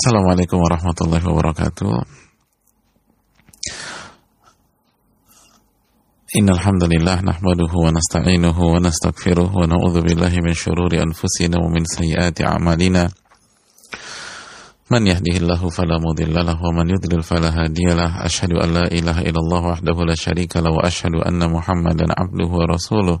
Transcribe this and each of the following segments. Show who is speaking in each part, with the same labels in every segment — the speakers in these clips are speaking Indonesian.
Speaker 1: Assalamualaikum warahmatullahi wabarakatuh. Innal hamdalillah nahmaduhu wa nasta'inuhu wa nastaghfiruh wa na'udzu billahi min shururi anfusina wa min sayyiati a'malina. Man yahdihillahu fala mudilla lahu wa man yudlil fala hadiyalah. Asyhadu an la ilaha illallah wahdahu la syarika lahu wa asyhadu anna Muhammadan abduhu wa rasuluh.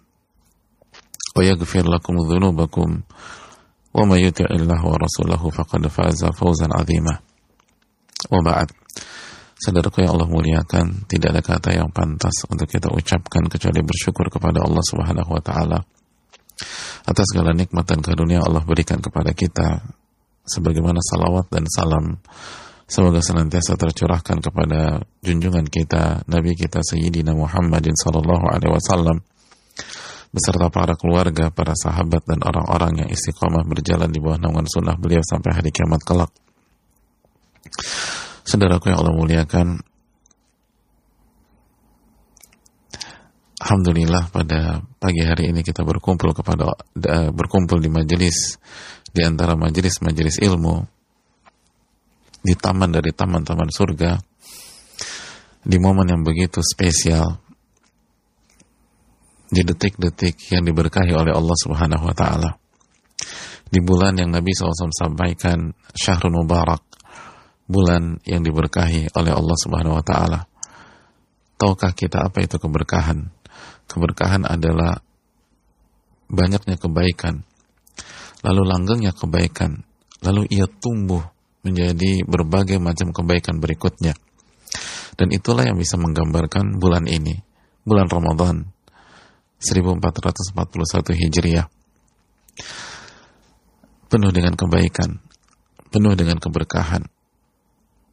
Speaker 1: ويغفر لكم ذنوبكم ومن يطع الله ورسوله فقد فاز فوزا عظيما وبعد Saudaraku yang Allah muliakan, tidak ada kata yang pantas untuk kita ucapkan kecuali bersyukur kepada Allah Subhanahu wa taala atas segala nikmat dan karunia Allah berikan kepada kita sebagaimana salawat dan salam semoga senantiasa tercurahkan kepada junjungan kita Nabi kita Sayyidina Muhammadin sallallahu alaihi wasallam beserta para keluarga, para sahabat dan orang-orang yang istiqomah berjalan di bawah naungan sunnah beliau sampai hari kiamat kelak. Saudaraku yang Allah muliakan, Alhamdulillah pada pagi hari ini kita berkumpul kepada berkumpul di majelis di antara majelis-majelis ilmu di taman dari taman-taman surga di momen yang begitu spesial di detik-detik yang diberkahi oleh Allah Subhanahu wa taala. Di bulan yang Nabi SAW sampaikan Syahrul Mubarak, bulan yang diberkahi oleh Allah Subhanahu wa taala. Tahukah kita apa itu keberkahan? Keberkahan adalah banyaknya kebaikan, lalu langgengnya kebaikan, lalu ia tumbuh menjadi berbagai macam kebaikan berikutnya. Dan itulah yang bisa menggambarkan bulan ini, bulan Ramadan, 1441 Hijriah. Penuh dengan kebaikan penuh dengan keberkahan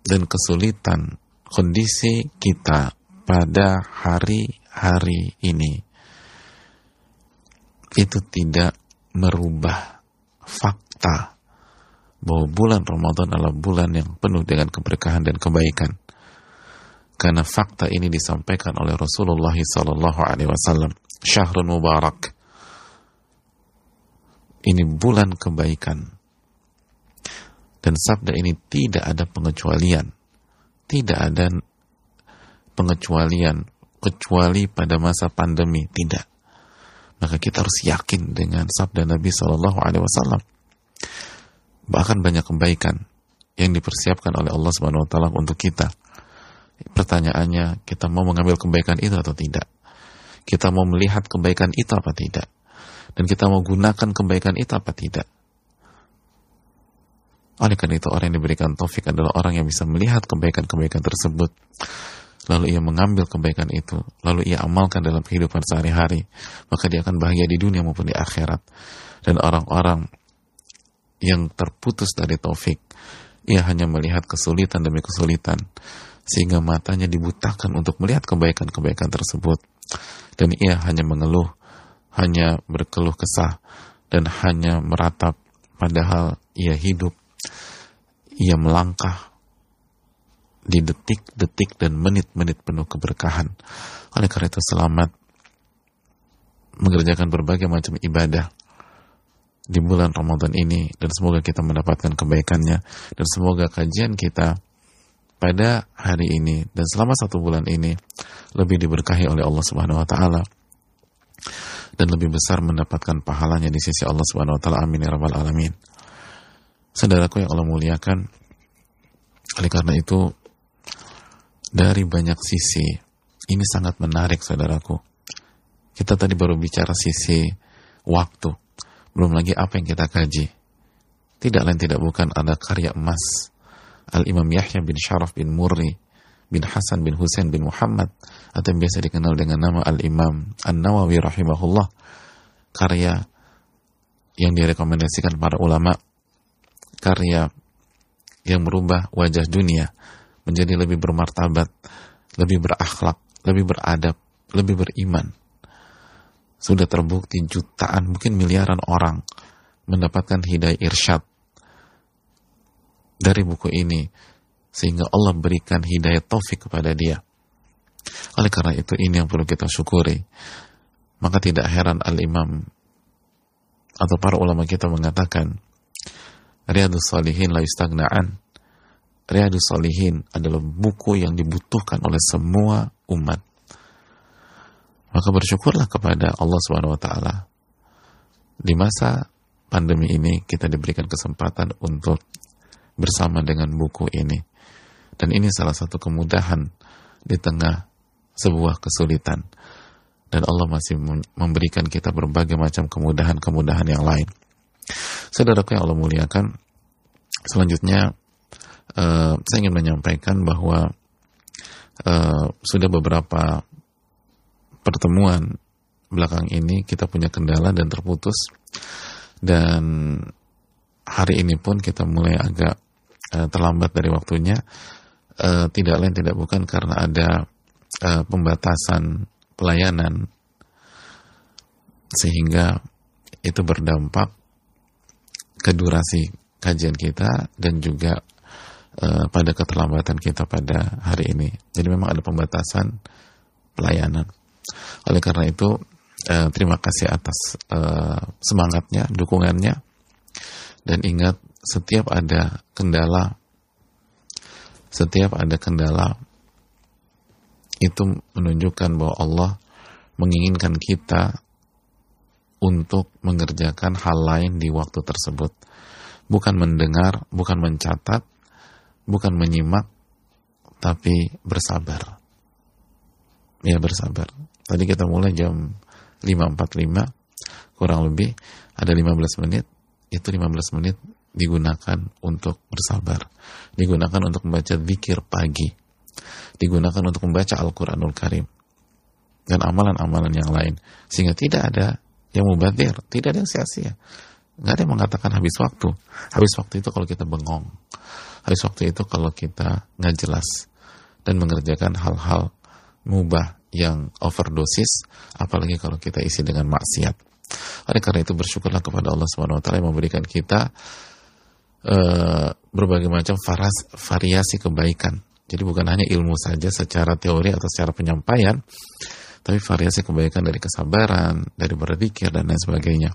Speaker 1: dan kesulitan kondisi kita pada hari-hari ini. Itu tidak merubah fakta bahwa bulan Ramadan adalah bulan yang penuh dengan keberkahan dan kebaikan. Karena fakta ini disampaikan oleh Rasulullah Sallallahu Syahrul Mubarak. Ini bulan kebaikan. Dan sabda ini tidak ada pengecualian. Tidak ada pengecualian kecuali pada masa pandemi, tidak. Maka kita harus yakin dengan sabda Nabi Shallallahu Alaihi Wasallam. Bahkan banyak kebaikan yang dipersiapkan oleh Allah Subhanahu Wa Taala untuk kita. Pertanyaannya, kita mau mengambil kebaikan itu atau tidak? Kita mau melihat kebaikan itu apa tidak? Dan kita mau gunakan kebaikan itu apa tidak? Oleh karena itu orang yang diberikan taufik adalah orang yang bisa melihat kebaikan-kebaikan tersebut. Lalu ia mengambil kebaikan itu. Lalu ia amalkan dalam kehidupan sehari-hari. Maka dia akan bahagia di dunia maupun di akhirat. Dan orang-orang yang terputus dari taufik. Ia hanya melihat kesulitan demi kesulitan. Sehingga matanya dibutakan untuk melihat kebaikan-kebaikan tersebut dan ia hanya mengeluh, hanya berkeluh kesah dan hanya meratap padahal ia hidup, ia melangkah di detik-detik dan menit-menit penuh keberkahan. Oleh karena itu selamat mengerjakan berbagai macam ibadah di bulan Ramadan ini dan semoga kita mendapatkan kebaikannya dan semoga kajian kita pada hari ini dan selama satu bulan ini lebih diberkahi oleh Allah Subhanahu wa taala dan lebih besar mendapatkan pahalanya di sisi Allah Subhanahu wa taala. Amin ya rabbal alamin. Saudaraku yang Allah muliakan, oleh karena itu dari banyak sisi ini sangat menarik saudaraku. Kita tadi baru bicara sisi waktu, belum lagi apa yang kita kaji. Tidak lain tidak bukan ada karya emas Al-Imam Yahya bin Sharaf bin Murri bin Hasan bin Husain bin Muhammad atau yang biasa dikenal dengan nama Al-Imam An-Nawawi rahimahullah karya yang direkomendasikan para ulama karya yang merubah wajah dunia menjadi lebih bermartabat, lebih berakhlak, lebih beradab, lebih beriman. Sudah terbukti jutaan, mungkin miliaran orang mendapatkan hidayah irsyad dari buku ini sehingga Allah berikan hidayah taufik kepada dia. Oleh karena itu ini yang perlu kita syukuri. Maka tidak heran al-imam atau para ulama kita mengatakan Riyadus Salihin la yustagna'an Riyadus Salihin adalah buku yang dibutuhkan oleh semua umat maka bersyukurlah kepada Allah Subhanahu wa taala. Di masa pandemi ini kita diberikan kesempatan untuk bersama dengan buku ini. Dan ini salah satu kemudahan di tengah sebuah kesulitan. Dan Allah masih memberikan kita berbagai macam kemudahan-kemudahan yang lain. Saudaraku yang Allah muliakan, selanjutnya uh, saya ingin menyampaikan bahwa uh, sudah beberapa pertemuan belakang ini kita punya kendala dan terputus dan hari ini pun kita mulai agak uh, terlambat dari waktunya uh, tidak lain tidak bukan karena ada uh, pembatasan pelayanan sehingga itu berdampak ke durasi kajian kita dan juga uh, pada keterlambatan kita pada hari ini. Jadi memang ada pembatasan pelayanan. Oleh karena itu uh, terima kasih atas uh, semangatnya, dukungannya dan ingat setiap ada kendala setiap ada kendala itu menunjukkan bahwa Allah menginginkan kita untuk mengerjakan hal lain di waktu tersebut. Bukan mendengar, bukan mencatat, bukan menyimak, tapi bersabar. Ya bersabar. Tadi kita mulai jam 5.45, kurang lebih ada 15 menit, itu 15 menit digunakan untuk bersabar. Digunakan untuk membaca zikir pagi digunakan untuk membaca Al-Quranul Karim dan amalan-amalan yang lain. Sehingga tidak ada yang mubadir, tidak ada yang sia-sia. Nggak ada yang mengatakan habis waktu. Habis waktu itu kalau kita bengong. Habis waktu itu kalau kita nggak jelas dan mengerjakan hal-hal mubah yang overdosis apalagi kalau kita isi dengan maksiat. Oleh karena itu bersyukurlah kepada Allah Subhanahu wa yang memberikan kita uh, berbagai macam varas, variasi kebaikan jadi bukan hanya ilmu saja secara teori atau secara penyampaian, tapi variasi kebaikan dari kesabaran, dari berzikir dan lain sebagainya.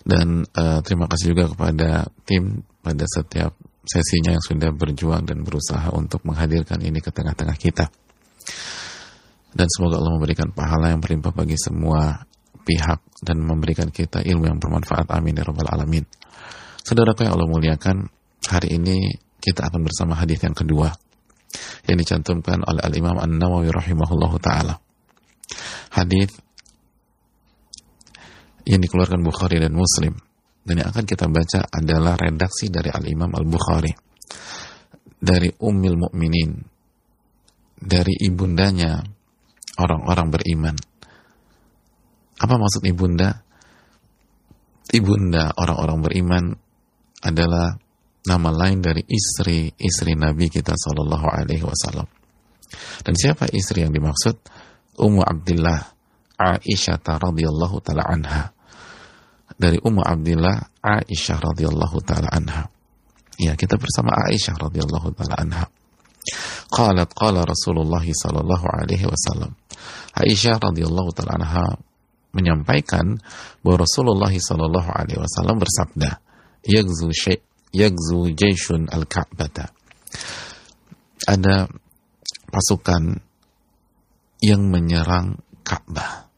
Speaker 1: Dan uh, terima kasih juga kepada tim pada setiap sesinya yang sudah berjuang dan berusaha untuk menghadirkan ini ke tengah-tengah kita. Dan semoga Allah memberikan pahala yang berlimpah bagi semua pihak dan memberikan kita ilmu yang bermanfaat. Amin ya rabbal alamin. Saudaraku yang Allah muliakan, hari ini kita akan bersama hadis yang kedua yang dicantumkan oleh Al-Imam An-Nawawi rahimahullahu taala. Hadis yang dikeluarkan Bukhari dan Muslim dan yang akan kita baca adalah redaksi dari Al-Imam Al-Bukhari dari Ummil Mukminin dari ibundanya orang-orang beriman. Apa maksud ibunda? Ibunda orang-orang beriman adalah nama lain dari istri-istri Nabi kita Shallallahu Alaihi Wasallam. Dan siapa istri yang dimaksud? Ummu Abdullah Aisyah radhiyallahu taala anha. Dari Ummu Abdullah Aisyah radhiyallahu taala anha. Ya, kita bersama Aisyah radhiyallahu taala anha. Qalat qala Rasulullah sallallahu alaihi wasallam. Aisyah radhiyallahu taala anha menyampaikan bahwa Rasulullah sallallahu alaihi wasallam bersabda, "Yaghzu syai' yagzu jaishun al-Ka'bata. Ada pasukan yang menyerang Ka'bah.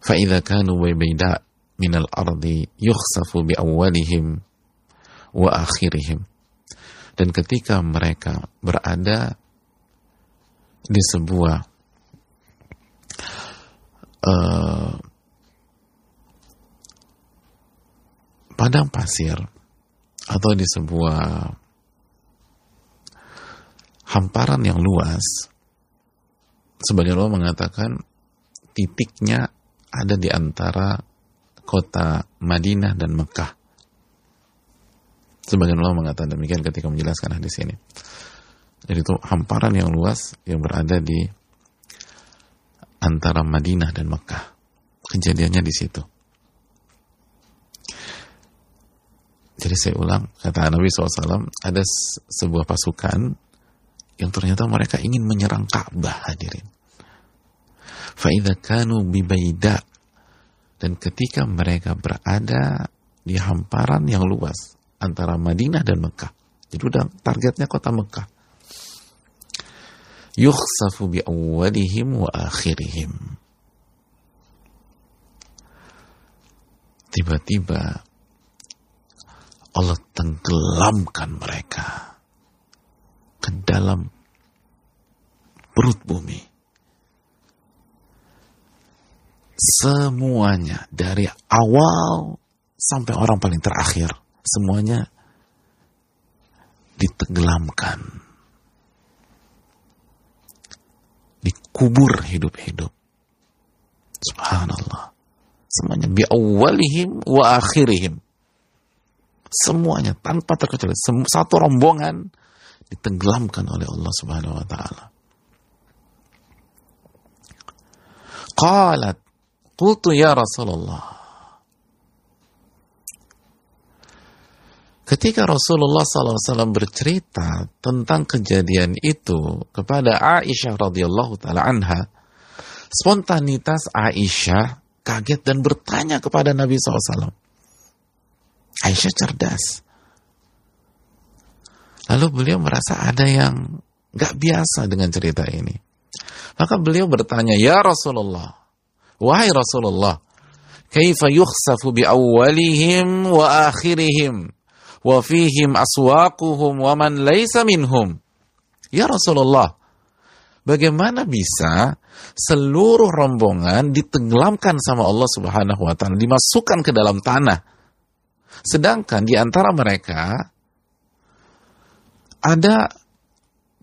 Speaker 1: Fa'idha kanu bayda minal ardi yukhsafu bi awalihim wa akhirihim. Dan ketika mereka berada di sebuah uh, padang pasir atau di sebuah hamparan yang luas, sebagian ulama mengatakan titiknya ada di antara kota Madinah dan Mekah. Sebagian ulama mengatakan demikian ketika menjelaskan hadis ini. Jadi itu hamparan yang luas yang berada di antara Madinah dan Mekah. Kejadiannya di situ. Jadi saya ulang, kata Nabi SAW, ada sebuah pasukan yang ternyata mereka ingin menyerang Ka'bah hadirin. Fa'idha kanu bibaida. Dan ketika mereka berada di hamparan yang luas antara Madinah dan Mekah. Jadi udah targetnya kota Mekah. Yukhsafu bi awalihim wa akhirihim. Tiba-tiba Allah tenggelamkan mereka ke dalam perut bumi. Semuanya dari awal sampai orang paling terakhir, semuanya ditenggelamkan. Dikubur hidup-hidup. Subhanallah. Semuanya biawalihim wa akhirihim Semuanya tanpa terkecuali satu rombongan ditenggelamkan oleh Allah Subhanahu wa taala. Qalat qultu ya Rasulullah Ketika Rasulullah SAW bercerita tentang kejadian itu kepada Aisyah radhiyallahu taala anha, spontanitas Aisyah kaget dan bertanya kepada Nabi SAW. Aisyah cerdas. Lalu beliau merasa ada yang gak biasa dengan cerita ini. Maka beliau bertanya, Ya Rasulullah, Wahai Rasulullah, Kaifa yukhsafu bi awalihim wa akhirihim, wa fihim aswaquhum wa man laysa minhum. Ya Rasulullah, bagaimana bisa seluruh rombongan ditenggelamkan sama Allah Subhanahu wa taala, dimasukkan ke dalam tanah Sedangkan di antara mereka ada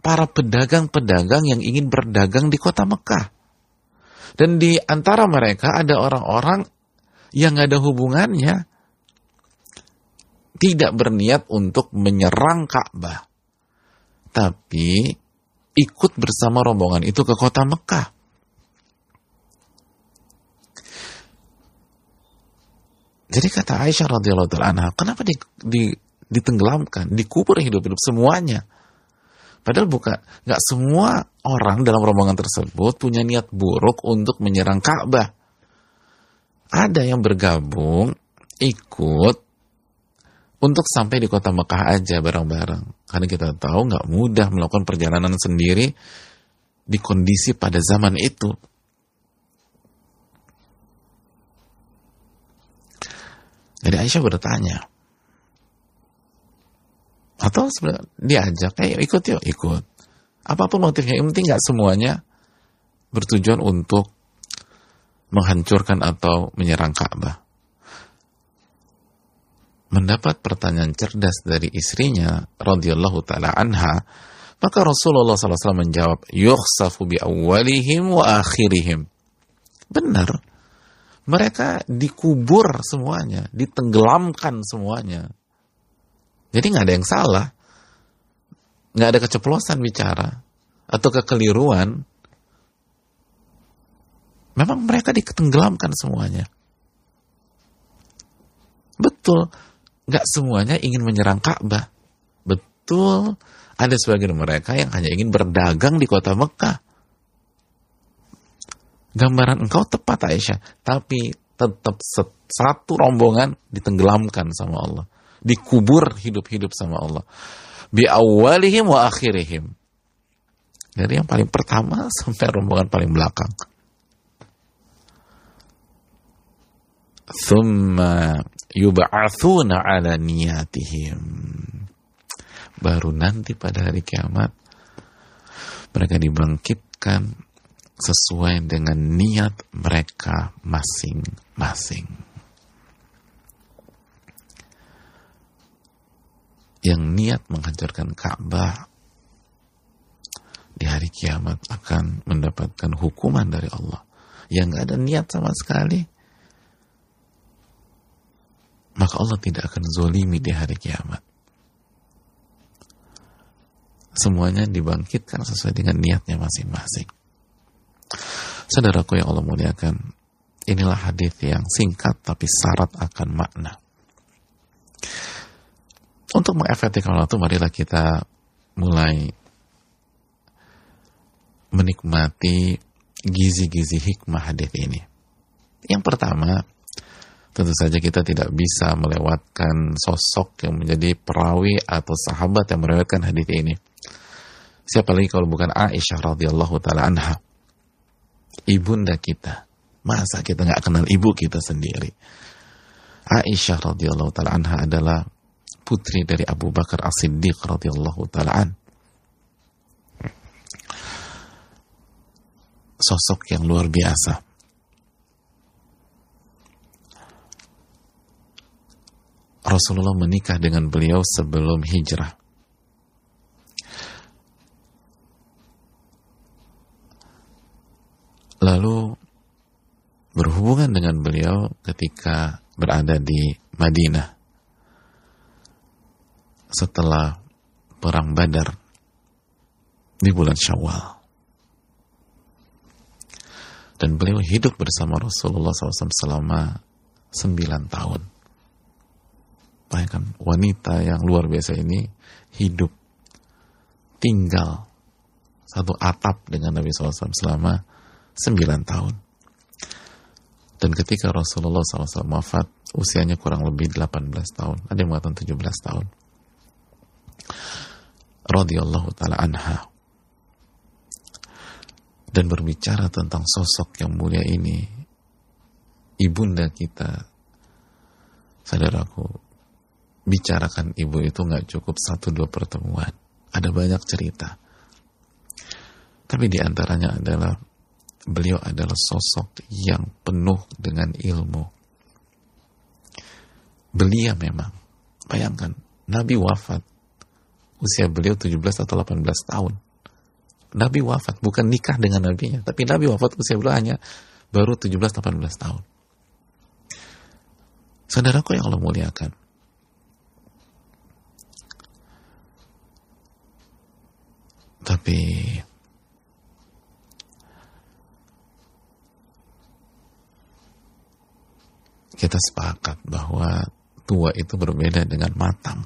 Speaker 1: para pedagang-pedagang yang ingin berdagang di kota Mekah. Dan di antara mereka ada orang-orang yang ada hubungannya tidak berniat untuk menyerang Ka'bah. Tapi ikut bersama rombongan itu ke kota Mekah. Jadi kata Aisyah radhiyallahu anha, kenapa di, di, ditenggelamkan, dikubur hidup-hidup semuanya? Padahal bukan nggak semua orang dalam rombongan tersebut punya niat buruk untuk menyerang Ka'bah. Ada yang bergabung, ikut untuk sampai di kota Mekah aja bareng-bareng. Karena kita tahu nggak mudah melakukan perjalanan sendiri di kondisi pada zaman itu. Jadi Aisyah bertanya. Atau sebenarnya diajak, eh ikut yuk, ikut. Apa pun motifnya, yang penting nggak semuanya bertujuan untuk menghancurkan atau menyerang Ka'bah. Mendapat pertanyaan cerdas dari istrinya, radhiyallahu taala anha, maka Rasulullah SAW menjawab, yukhsafu bi awalihim wa akhirihim. Benar, mereka dikubur semuanya, ditenggelamkan semuanya. Jadi nggak ada yang salah, nggak ada keceplosan bicara atau kekeliruan. Memang mereka ditenggelamkan semuanya. Betul, nggak semuanya ingin menyerang Ka'bah. Betul, ada sebagian mereka yang hanya ingin berdagang di kota Mekah gambaran engkau tepat Aisyah, tapi tetap satu rombongan ditenggelamkan sama Allah, dikubur hidup-hidup sama Allah. Bi awalihim wa akhirihim. Dari yang paling pertama sampai rombongan paling belakang. Thumma yub'athuna ala niyatihim. Baru nanti pada hari kiamat mereka dibangkitkan sesuai dengan niat mereka masing-masing. Yang niat menghancurkan Ka'bah di hari kiamat akan mendapatkan hukuman dari Allah. Yang gak ada niat sama sekali, maka Allah tidak akan zolimi di hari kiamat. semuanya dibangkitkan sesuai dengan niatnya masing-masing. Saudaraku yang Allah muliakan, inilah hadis yang singkat tapi syarat akan makna. Untuk mengefektifkan waktu, marilah kita mulai menikmati gizi-gizi hikmah hadis ini. Yang pertama, tentu saja kita tidak bisa melewatkan sosok yang menjadi perawi atau sahabat yang meriwayatkan hadis ini. Siapa lagi kalau bukan Aisyah radhiyallahu taala anha. Ibunda kita. Masa kita nggak kenal ibu kita sendiri? Aisyah radhiyallahu taala anha adalah putri dari Abu Bakar As-Siddiq radhiyallahu taala an. Sosok yang luar biasa. Rasulullah menikah dengan beliau sebelum hijrah. Lalu berhubungan dengan beliau ketika berada di Madinah setelah perang Badar di bulan Syawal. Dan beliau hidup bersama Rasulullah SAW selama 9 tahun. Bayangkan wanita yang luar biasa ini hidup tinggal satu atap dengan Nabi SAW selama 9 tahun. Dan ketika Rasulullah SAW wafat, usianya kurang lebih 18 tahun. Ada yang mengatakan 17 tahun radhiyallahu taala anha dan berbicara tentang sosok yang mulia ini ibunda kita saudaraku bicarakan ibu itu nggak cukup satu dua pertemuan ada banyak cerita tapi di antaranya adalah beliau adalah sosok yang penuh dengan ilmu belia memang bayangkan Nabi wafat usia beliau 17 atau 18 tahun. Nabi wafat, bukan nikah dengan nabinya, tapi Nabi wafat usia beliau hanya baru 17-18 tahun. Saudaraku yang Allah muliakan. Tapi kita sepakat bahwa tua itu berbeda dengan matang.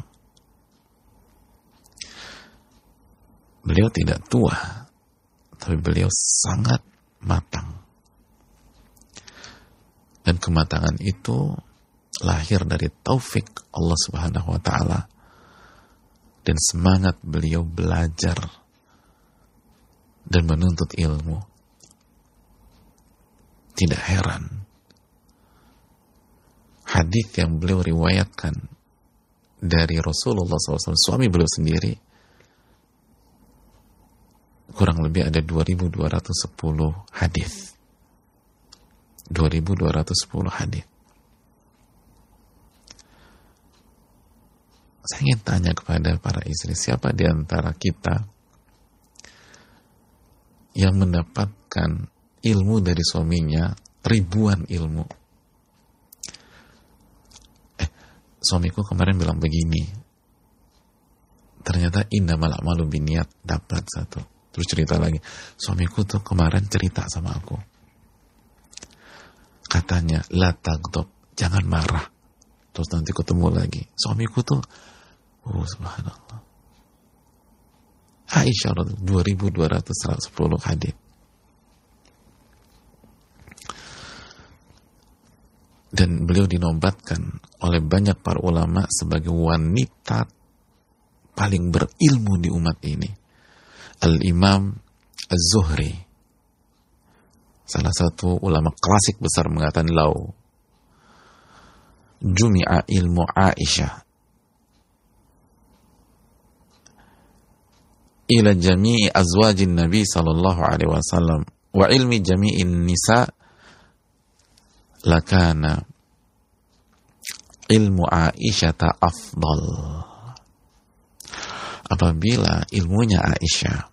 Speaker 1: beliau tidak tua, tapi beliau sangat matang. Dan kematangan itu lahir dari taufik Allah Subhanahu wa taala dan semangat beliau belajar dan menuntut ilmu. Tidak heran hadis yang beliau riwayatkan dari Rasulullah SAW, suami beliau sendiri, kurang lebih ada 2210 hadis. 2210 hadis. Saya ingin tanya kepada para istri, siapa di antara kita yang mendapatkan ilmu dari suaminya, ribuan ilmu. Eh, suamiku kemarin bilang begini, ternyata indah malah malu biniat dapat satu Terus cerita lagi, suamiku tuh kemarin cerita sama aku. Katanya, la tagdob, jangan marah. Terus nanti ketemu lagi. Suamiku tuh, oh subhanallah. Aisyah 2210 hadis. Dan beliau dinobatkan oleh banyak para ulama sebagai wanita paling berilmu di umat ini. Al-Imam Az-Zuhri salah satu ulama klasik besar mengatakan lau jumi'a ilmu Aisyah ila jami'i azwajin Nabi sallallahu alaihi wasallam wa ilmi jami'in nisa lakana ilmu Aisyah afdal apabila ilmunya Aisyah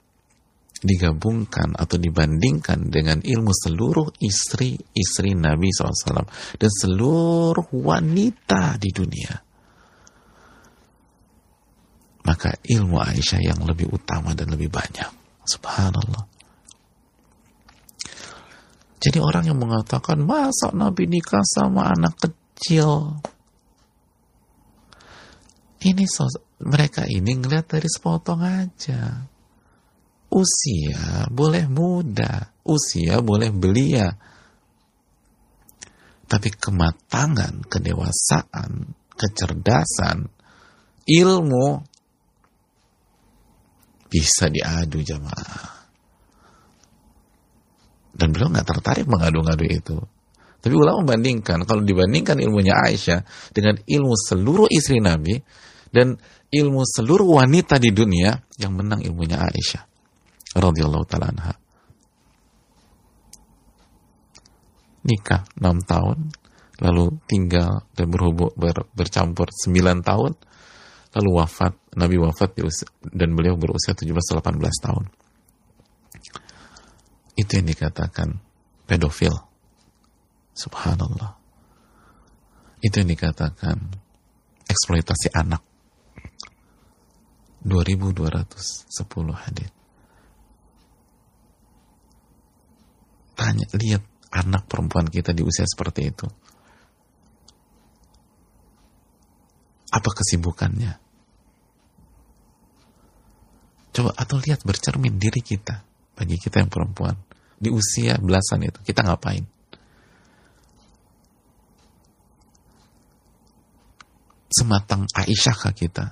Speaker 1: digabungkan atau dibandingkan dengan ilmu seluruh istri-istri Nabi SAW dan seluruh wanita di dunia. maka ilmu Aisyah yang lebih utama dan lebih banyak. Subhanallah. Jadi orang yang mengatakan masa Nabi nikah sama anak kecil. Ini mereka ini ngeliat dari sepotong aja. Usia boleh muda, usia boleh belia. Tapi kematangan, kedewasaan, kecerdasan, ilmu bisa diadu jamaah. Dan beliau nggak tertarik mengadu-ngadu itu. Tapi ulama membandingkan, kalau dibandingkan ilmunya Aisyah dengan ilmu seluruh istri Nabi dan ilmu seluruh wanita di dunia, yang menang ilmunya Aisyah. radhiyallahu ta'ala anha. Nikah 6 tahun, lalu tinggal dan berhubung ber, bercampur 9 tahun, lalu wafat, Nabi wafat dan beliau berusia 17-18 tahun. Itu yang dikatakan pedofil. Subhanallah. Itu yang dikatakan eksploitasi anak. 2210 hadis. Tanya, lihat anak perempuan kita di usia seperti itu. Apa kesibukannya? Coba atau lihat bercermin diri kita bagi kita yang perempuan di usia belasan itu kita ngapain? Sematang Aisyah kita.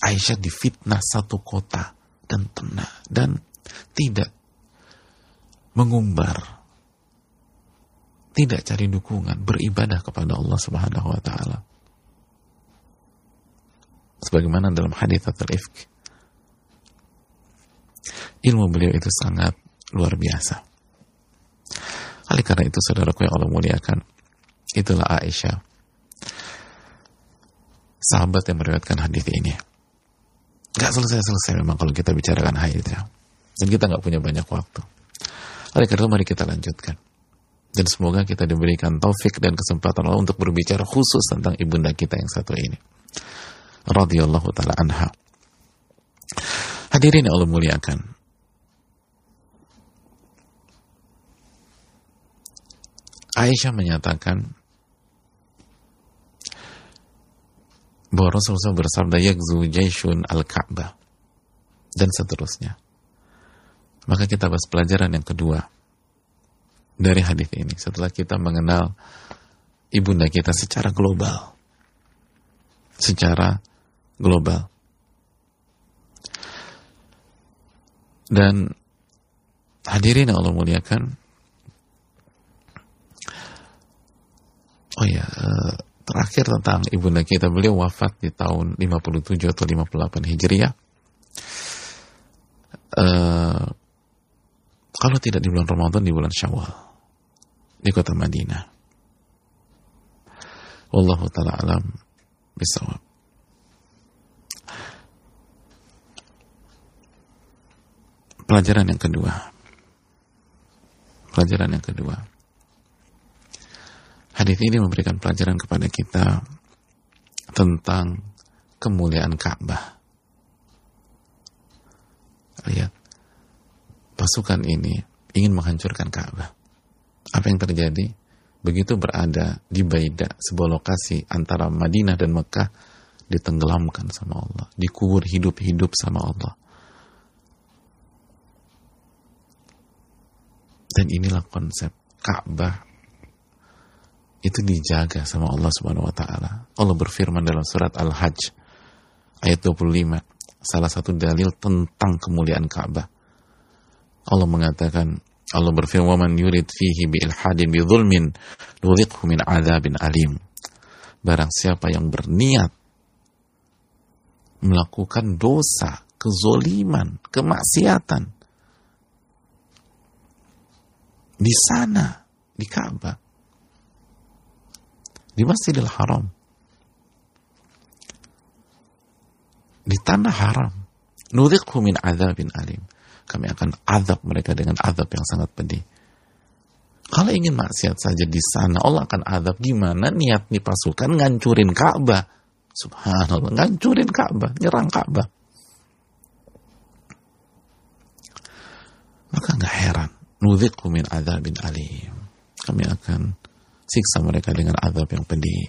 Speaker 1: Aisyah difitnah satu kota dan tenang dan tidak mengumbar tidak cari dukungan beribadah kepada Allah Subhanahu wa taala sebagaimana dalam hadis al-ifk ilmu beliau itu sangat luar biasa. Oleh karena itu saudaraku yang Allah muliakan, itulah Aisyah. Sahabat yang meriwayatkan hadis ini. Gak selesai-selesai memang kalau kita bicarakan ya. Dan kita nggak punya banyak waktu. Oleh karena itu mari kita lanjutkan. Dan semoga kita diberikan taufik dan kesempatan Allah untuk berbicara khusus tentang ibunda kita yang satu ini. Radiyallahu ta'ala anha. Hadirin yang Allah muliakan. Aisyah menyatakan bahwa Rasulullah bersabda yakzu jaisyun al-Ka'bah dan seterusnya. Maka kita bahas pelajaran yang kedua dari hadis ini setelah kita mengenal ibunda kita secara global. Secara global. Dan hadirin Allah muliakan, Oh ya, terakhir tentang ibunda kita, beliau wafat di tahun 57 atau 58 Hijriah. Uh, kalau tidak di bulan Ramadan, di bulan Syawal. Di kota Madinah. Wallahu ta'ala alam bisawab. Pelajaran yang kedua. Pelajaran yang kedua Hadis ini memberikan pelajaran kepada kita tentang kemuliaan Ka'bah. Lihat, pasukan ini ingin menghancurkan Ka'bah. Apa yang terjadi? Begitu berada di Baida, sebuah lokasi antara Madinah dan Mekah, ditenggelamkan sama Allah, dikubur hidup-hidup sama Allah. Dan inilah konsep Ka'bah itu dijaga sama Allah Subhanahu wa taala. Allah berfirman dalam surat Al-Hajj ayat 25, salah satu dalil tentang kemuliaan Ka'bah. Allah mengatakan Allah berfirman, "Wa man yurid fihi bi ilhadin bi dzulmin nudziqhu min adzabin alim." Barang siapa yang berniat melakukan dosa, kezoliman, kemaksiatan di sana di Ka'bah di Masjidil Haram. Di tanah haram. Nudhiqhu min adzabin alim. Kami akan azab mereka dengan azab yang sangat pedih. Kalau ingin maksiat saja di sana Allah akan azab. Gimana niat nih pasukan ngancurin Ka'bah? Subhanallah, ngancurin Ka'bah, nyerang Ka'bah. Maka nggak heran, nudhiqu min adzabin alim. Kami akan siksa mereka dengan azab yang pedih.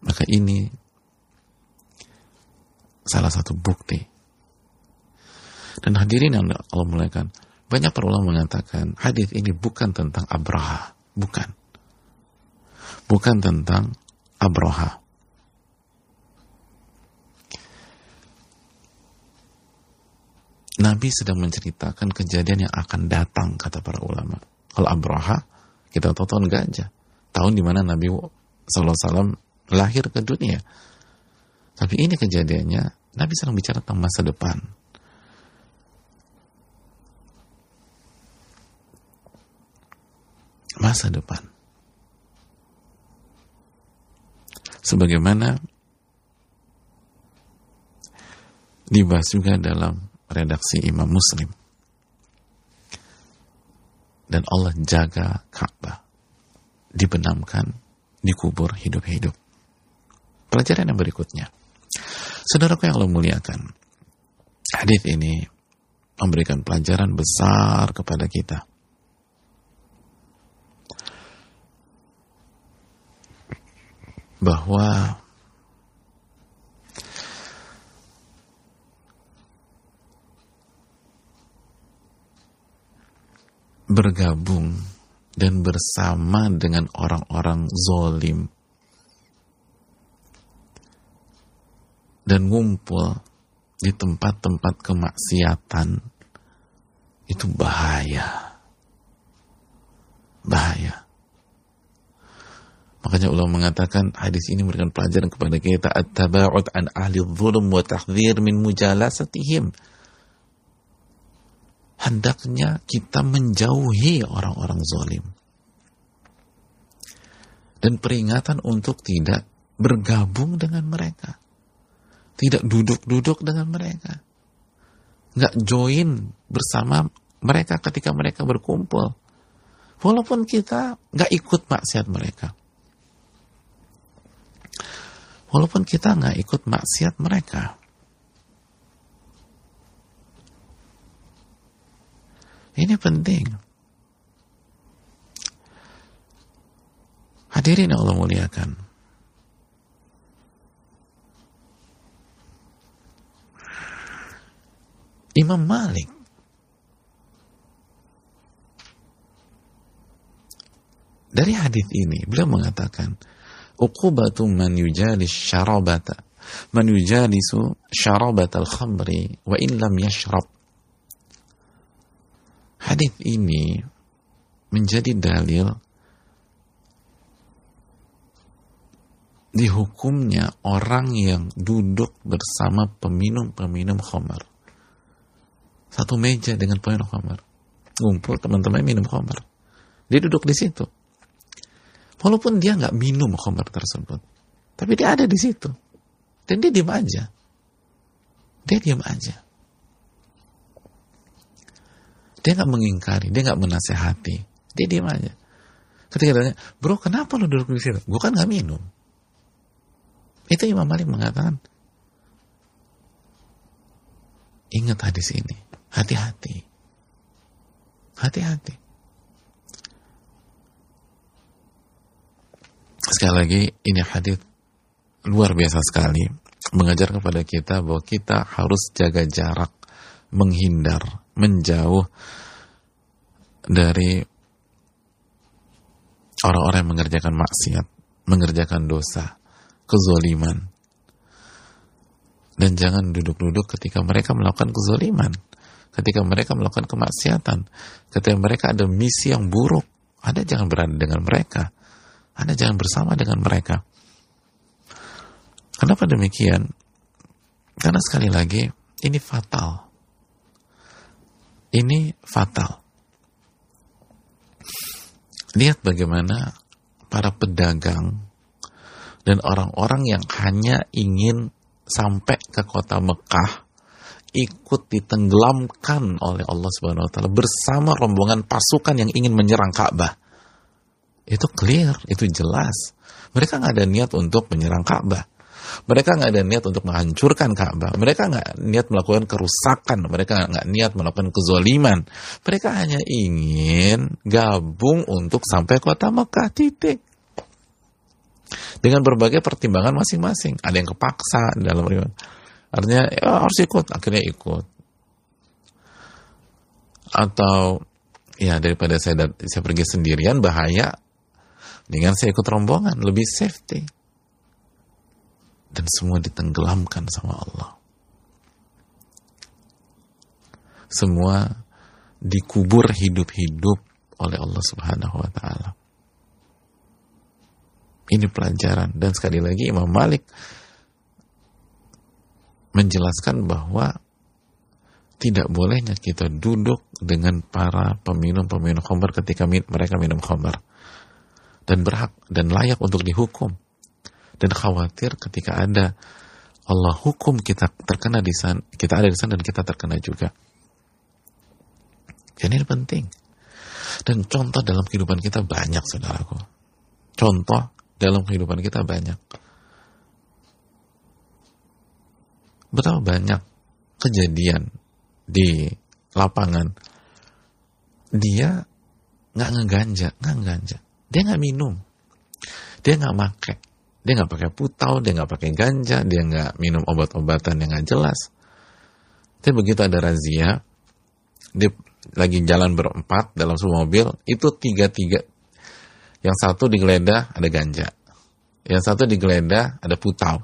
Speaker 1: Maka ini salah satu bukti. Dan hadirin yang Allah muliakan, banyak para ulama mengatakan hadis ini bukan tentang Abraha, bukan. Bukan tentang Abraha. Nabi sedang menceritakan kejadian yang akan datang, kata para ulama. Kalau Abraha, kita tahu tahun gajah. Tahun di mana Nabi SAW lahir ke dunia. Tapi ini kejadiannya, Nabi sedang bicara tentang masa depan. Masa depan. Sebagaimana dibahas juga dalam redaksi Imam Muslim. Dan Allah jaga Ka'bah. Dibenamkan, dikubur hidup-hidup. Pelajaran yang berikutnya. Saudaraku yang Allah muliakan. Hadis ini memberikan pelajaran besar kepada kita. Bahwa bergabung dan bersama dengan orang-orang zolim. Dan ngumpul di tempat-tempat kemaksiatan. Itu bahaya. Bahaya. Makanya Allah mengatakan hadis ini memberikan pelajaran kepada kita at-taba'ud an ahli dhulum wa tahdhir min mujalasatihim hendaknya kita menjauhi orang-orang zalim. Dan peringatan untuk tidak bergabung dengan mereka. Tidak duduk-duduk dengan mereka. Nggak join bersama mereka ketika mereka berkumpul. Walaupun kita nggak ikut maksiat mereka. Walaupun kita nggak ikut maksiat mereka. Ini penting. Hadirin Allah muliakan. Imam Malik Dari hadis ini beliau mengatakan uqubatu man yujalis syarabata man yujalisu syarabatal khamri wa in lam yashrab Hadis ini menjadi dalil dihukumnya orang yang duduk bersama peminum-peminum khamar. Satu meja dengan peminum khamar. Ngumpul teman-teman minum khamar. Dia duduk di situ. Walaupun dia nggak minum khamar tersebut. Tapi dia ada di situ. Dan dia diam aja. Dia diam aja. Dia nggak mengingkari, dia nggak menasehati. Dia diam aja. Ketika tanya, bro kenapa lu duduk di situ? Gue kan nggak minum. Itu Imam Malik mengatakan, ingat hadis ini, hati-hati, hati-hati. Sekali lagi, ini hadis luar biasa sekali mengajar kepada kita bahwa kita harus jaga jarak, menghindar menjauh dari orang-orang yang mengerjakan maksiat, mengerjakan dosa, kezoliman. Dan jangan duduk-duduk ketika mereka melakukan kezoliman, ketika mereka melakukan kemaksiatan, ketika mereka ada misi yang buruk, Anda jangan berada dengan mereka. Anda jangan bersama dengan mereka. Kenapa demikian? Karena sekali lagi, ini fatal ini fatal. Lihat bagaimana para pedagang dan orang-orang yang hanya ingin sampai ke kota Mekah ikut ditenggelamkan oleh Allah Subhanahu wa taala bersama rombongan pasukan yang ingin menyerang Ka'bah. Itu clear, itu jelas. Mereka nggak ada niat untuk menyerang Ka'bah. Mereka nggak ada niat untuk menghancurkan Ka'bah. Mereka nggak niat melakukan kerusakan. Mereka nggak niat melakukan kezoliman. Mereka hanya ingin gabung untuk sampai kota Mekah titik. Dengan berbagai pertimbangan masing-masing. Ada yang kepaksa dalam riwayat. Artinya ya, harus ikut, akhirnya ikut. Atau ya daripada saya saya pergi sendirian bahaya dengan saya ikut rombongan lebih safety dan semua ditenggelamkan sama Allah. Semua dikubur hidup-hidup oleh Allah Subhanahu wa taala. Ini pelajaran. Dan sekali lagi Imam Malik menjelaskan bahwa tidak bolehnya kita duduk dengan para peminum-peminum khamr ketika mereka minum khamr dan berhak dan layak untuk dihukum dan khawatir ketika ada Allah hukum kita terkena di sana kita ada di sana dan kita terkena juga. Jadi ini penting. Dan contoh dalam kehidupan kita banyak saudaraku. Contoh dalam kehidupan kita banyak. Betapa banyak kejadian di lapangan. Dia nggak ngeganja nggak ngeganja. Dia nggak minum. Dia nggak make dia nggak pakai putau dia nggak pakai ganja dia nggak minum obat-obatan yang nggak jelas. Tapi begitu ada razia dia lagi jalan berempat dalam sebuah mobil itu tiga tiga yang satu digeledah ada ganja. Yang satu digeledah ada putau.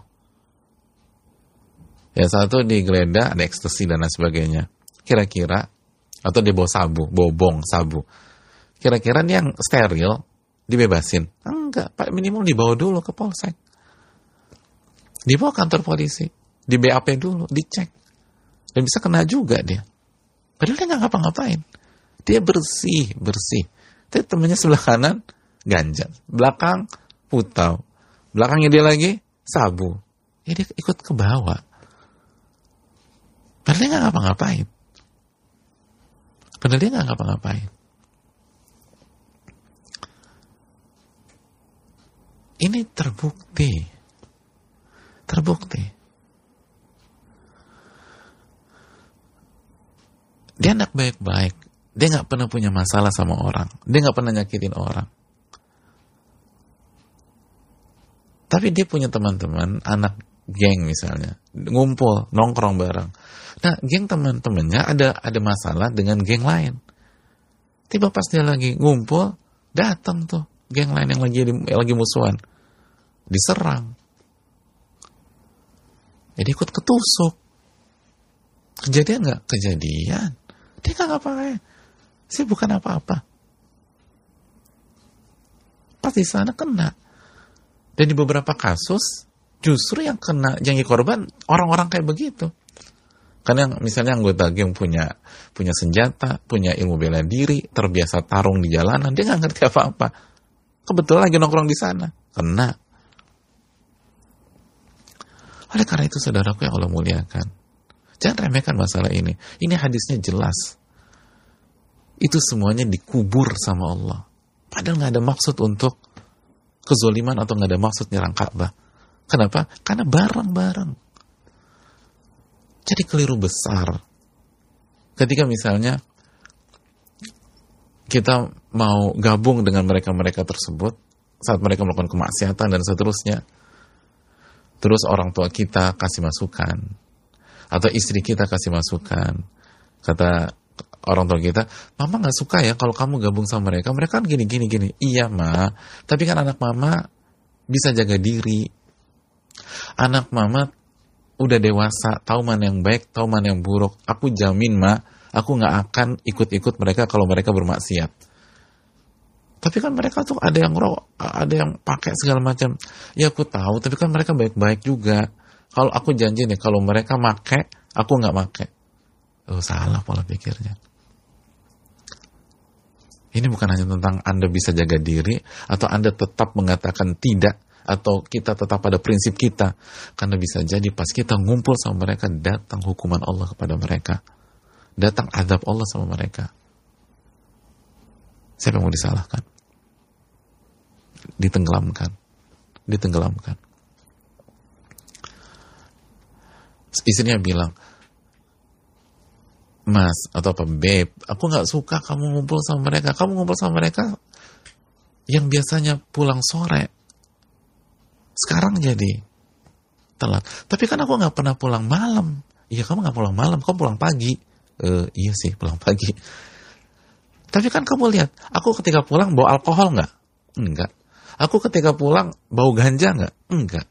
Speaker 1: Yang satu digeledah ada ekstasi dan lain sebagainya. Kira-kira atau dia bawa sabu, bobong sabu. Kira-kira yang steril dibebasin? Enggak, Pak minimum dibawa dulu ke polsek. Dibawa kantor polisi, di BAP dulu, dicek. Dan bisa kena juga dia. Padahal dia nggak ngapa-ngapain. Dia bersih, bersih. Tapi temennya sebelah kanan, ganja. Belakang, putau. Belakangnya dia lagi, sabu. Ya dia ikut ke bawah. Padahal dia nggak ngapa-ngapain. Padahal dia nggak ngapa-ngapain. Ini terbukti. Terbukti. Dia anak baik-baik. Dia nggak pernah punya masalah sama orang. Dia nggak pernah nyakitin orang. Tapi dia punya teman-teman, anak geng misalnya, ngumpul, nongkrong bareng. Nah, geng teman-temannya ada ada masalah dengan geng lain. Tiba pas dia lagi ngumpul, datang tuh geng lain yang lagi lagi musuhan, diserang. Jadi ikut ketusuk. Kejadian nggak? Kejadian. Dia nggak apa-apa. Sih bukan apa-apa. Pas di sana kena. Dan di beberapa kasus justru yang kena janji korban orang-orang kayak begitu. Karena yang misalnya anggota geng punya punya senjata, punya ilmu bela diri, terbiasa tarung di jalanan, dia nggak ngerti apa-apa. Kebetulan lagi nongkrong di sana, kena. Oleh karena itu saudaraku yang Allah muliakan, jangan remehkan masalah ini. Ini hadisnya jelas. Itu semuanya dikubur sama Allah. Padahal nggak ada maksud untuk kezoliman atau nggak ada maksud nyerang Ka'bah. Kenapa? Karena bareng-bareng. Jadi keliru besar. Ketika misalnya kita mau gabung dengan mereka-mereka tersebut saat mereka melakukan kemaksiatan dan seterusnya. Terus orang tua kita kasih masukan atau istri kita kasih masukan. Kata orang tua kita, mama nggak suka ya kalau kamu gabung sama mereka. Mereka kan gini gini gini. Iya ma, tapi kan anak mama bisa jaga diri, Anak mama udah dewasa, tahu mana yang baik, tahu mana yang buruk. Aku jamin ma, aku nggak akan ikut-ikut mereka kalau mereka bermaksiat. Tapi kan mereka tuh ada yang roh, ada yang pakai segala macam. Ya aku tahu, tapi kan mereka baik-baik juga. Kalau aku janji nih, kalau mereka make, aku nggak make. Oh, salah pola pikirnya. Ini bukan hanya tentang Anda bisa jaga diri atau Anda tetap mengatakan tidak atau kita tetap pada prinsip kita karena bisa jadi pas kita ngumpul sama mereka datang hukuman Allah kepada mereka datang adab Allah sama mereka siapa yang mau disalahkan ditenggelamkan. Ditenggelamkan. Istrinya bilang mas atau apa babe aku nggak suka kamu ngumpul sama mereka. Kamu ngumpul sama mereka yang biasanya pulang sore. Sekarang jadi telat. Tapi kan aku nggak pernah pulang malam. Iya kamu nggak pulang malam kamu pulang pagi. Uh, iya sih pulang pagi. Tapi kan kamu lihat aku ketika pulang bawa alkohol nggak? Enggak aku ketika pulang bau ganja nggak enggak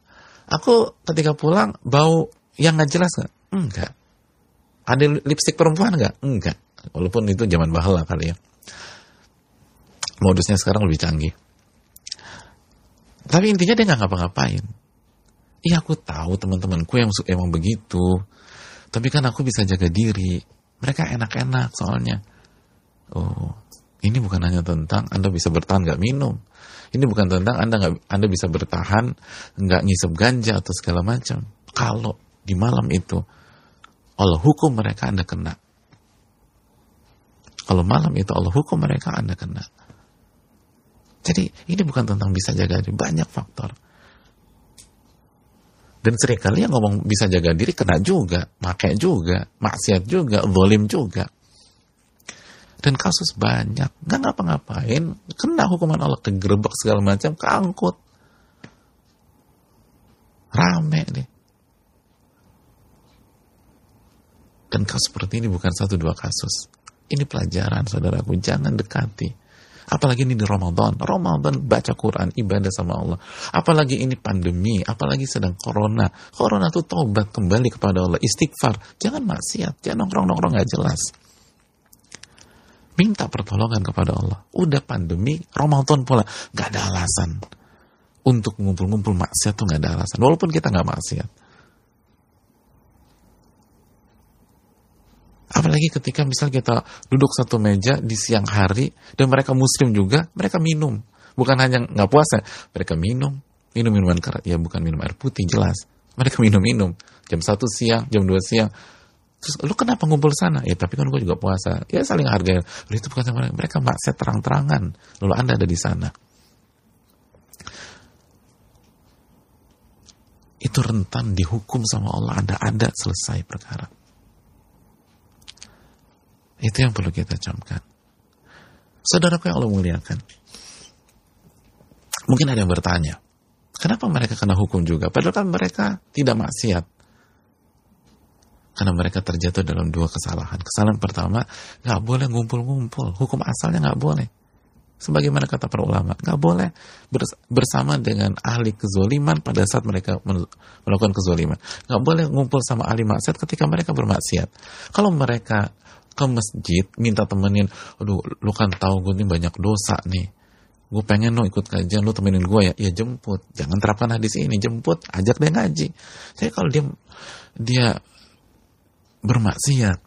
Speaker 1: aku ketika pulang bau yang nggak jelas nggak enggak ada lipstick perempuan nggak? Enggak. Walaupun itu zaman bahala kali ya. Modusnya sekarang lebih canggih. Tapi intinya dia nggak ngapa-ngapain. Iya aku tahu teman-temanku yang emang begitu. Tapi kan aku bisa jaga diri. Mereka enak-enak soalnya. Oh, ini bukan hanya tentang Anda bisa bertahan nggak minum. Ini bukan tentang Anda nggak Anda bisa bertahan nggak ngisep ganja atau segala macam. Kalau di malam itu Allah hukum mereka Anda kena. Kalau malam itu Allah hukum mereka Anda kena. Jadi ini bukan tentang bisa jaga diri, banyak faktor. Dan sering kali yang ngomong bisa jaga diri kena juga, pakai juga, maksiat juga, zolim juga. Dan kasus banyak, nggak ngapa-ngapain, kena hukuman Allah, kegerebek segala macam, keangkut. Rame nih. Dan kasus seperti ini bukan satu dua kasus. Ini pelajaran saudaraku, jangan dekati. Apalagi ini di Ramadan. Ramadan baca Quran, ibadah sama Allah. Apalagi ini pandemi, apalagi sedang corona. Corona itu tobat kembali kepada Allah, istighfar. Jangan maksiat, jangan nongkrong-nongkrong gak jelas. Minta pertolongan kepada Allah. Udah pandemi, Ramadan pula. Gak ada alasan. Untuk ngumpul-ngumpul maksiat tuh gak ada alasan. Walaupun kita gak maksiat. Apalagi ketika misal kita duduk satu meja di siang hari dan mereka muslim juga, mereka minum. Bukan hanya nggak puasa, mereka minum. Minum minuman keras, ya bukan minum air putih, jelas. Mereka minum-minum. Jam satu siang, jam dua siang. Terus, lu kenapa ngumpul sana? Ya tapi kan gue juga puasa. Ya saling hargai. Lalu itu bukan mereka. Mereka maksiat terang-terangan. Lalu anda ada di sana. Itu rentan dihukum sama Allah. Anda ada selesai perkara. Itu yang perlu kita camkan. Saudaraku yang Allah muliakan. Mungkin ada yang bertanya, kenapa mereka kena hukum juga? Padahal kan mereka tidak maksiat. Karena mereka terjatuh dalam dua kesalahan. Kesalahan pertama, nggak boleh ngumpul-ngumpul. Hukum asalnya nggak boleh. Sebagaimana kata para ulama, nggak boleh bersama dengan ahli kezoliman pada saat mereka melakukan kezoliman. Nggak boleh ngumpul sama ahli maksiat ketika mereka bermaksiat. Kalau mereka ke masjid minta temenin aduh lu kan tahu gue nih banyak dosa nih gue pengen lo ikut kajian lu temenin gue ya ya jemput jangan terapkan hadis ini jemput ajak dia ngaji jadi kalau dia dia bermaksiat.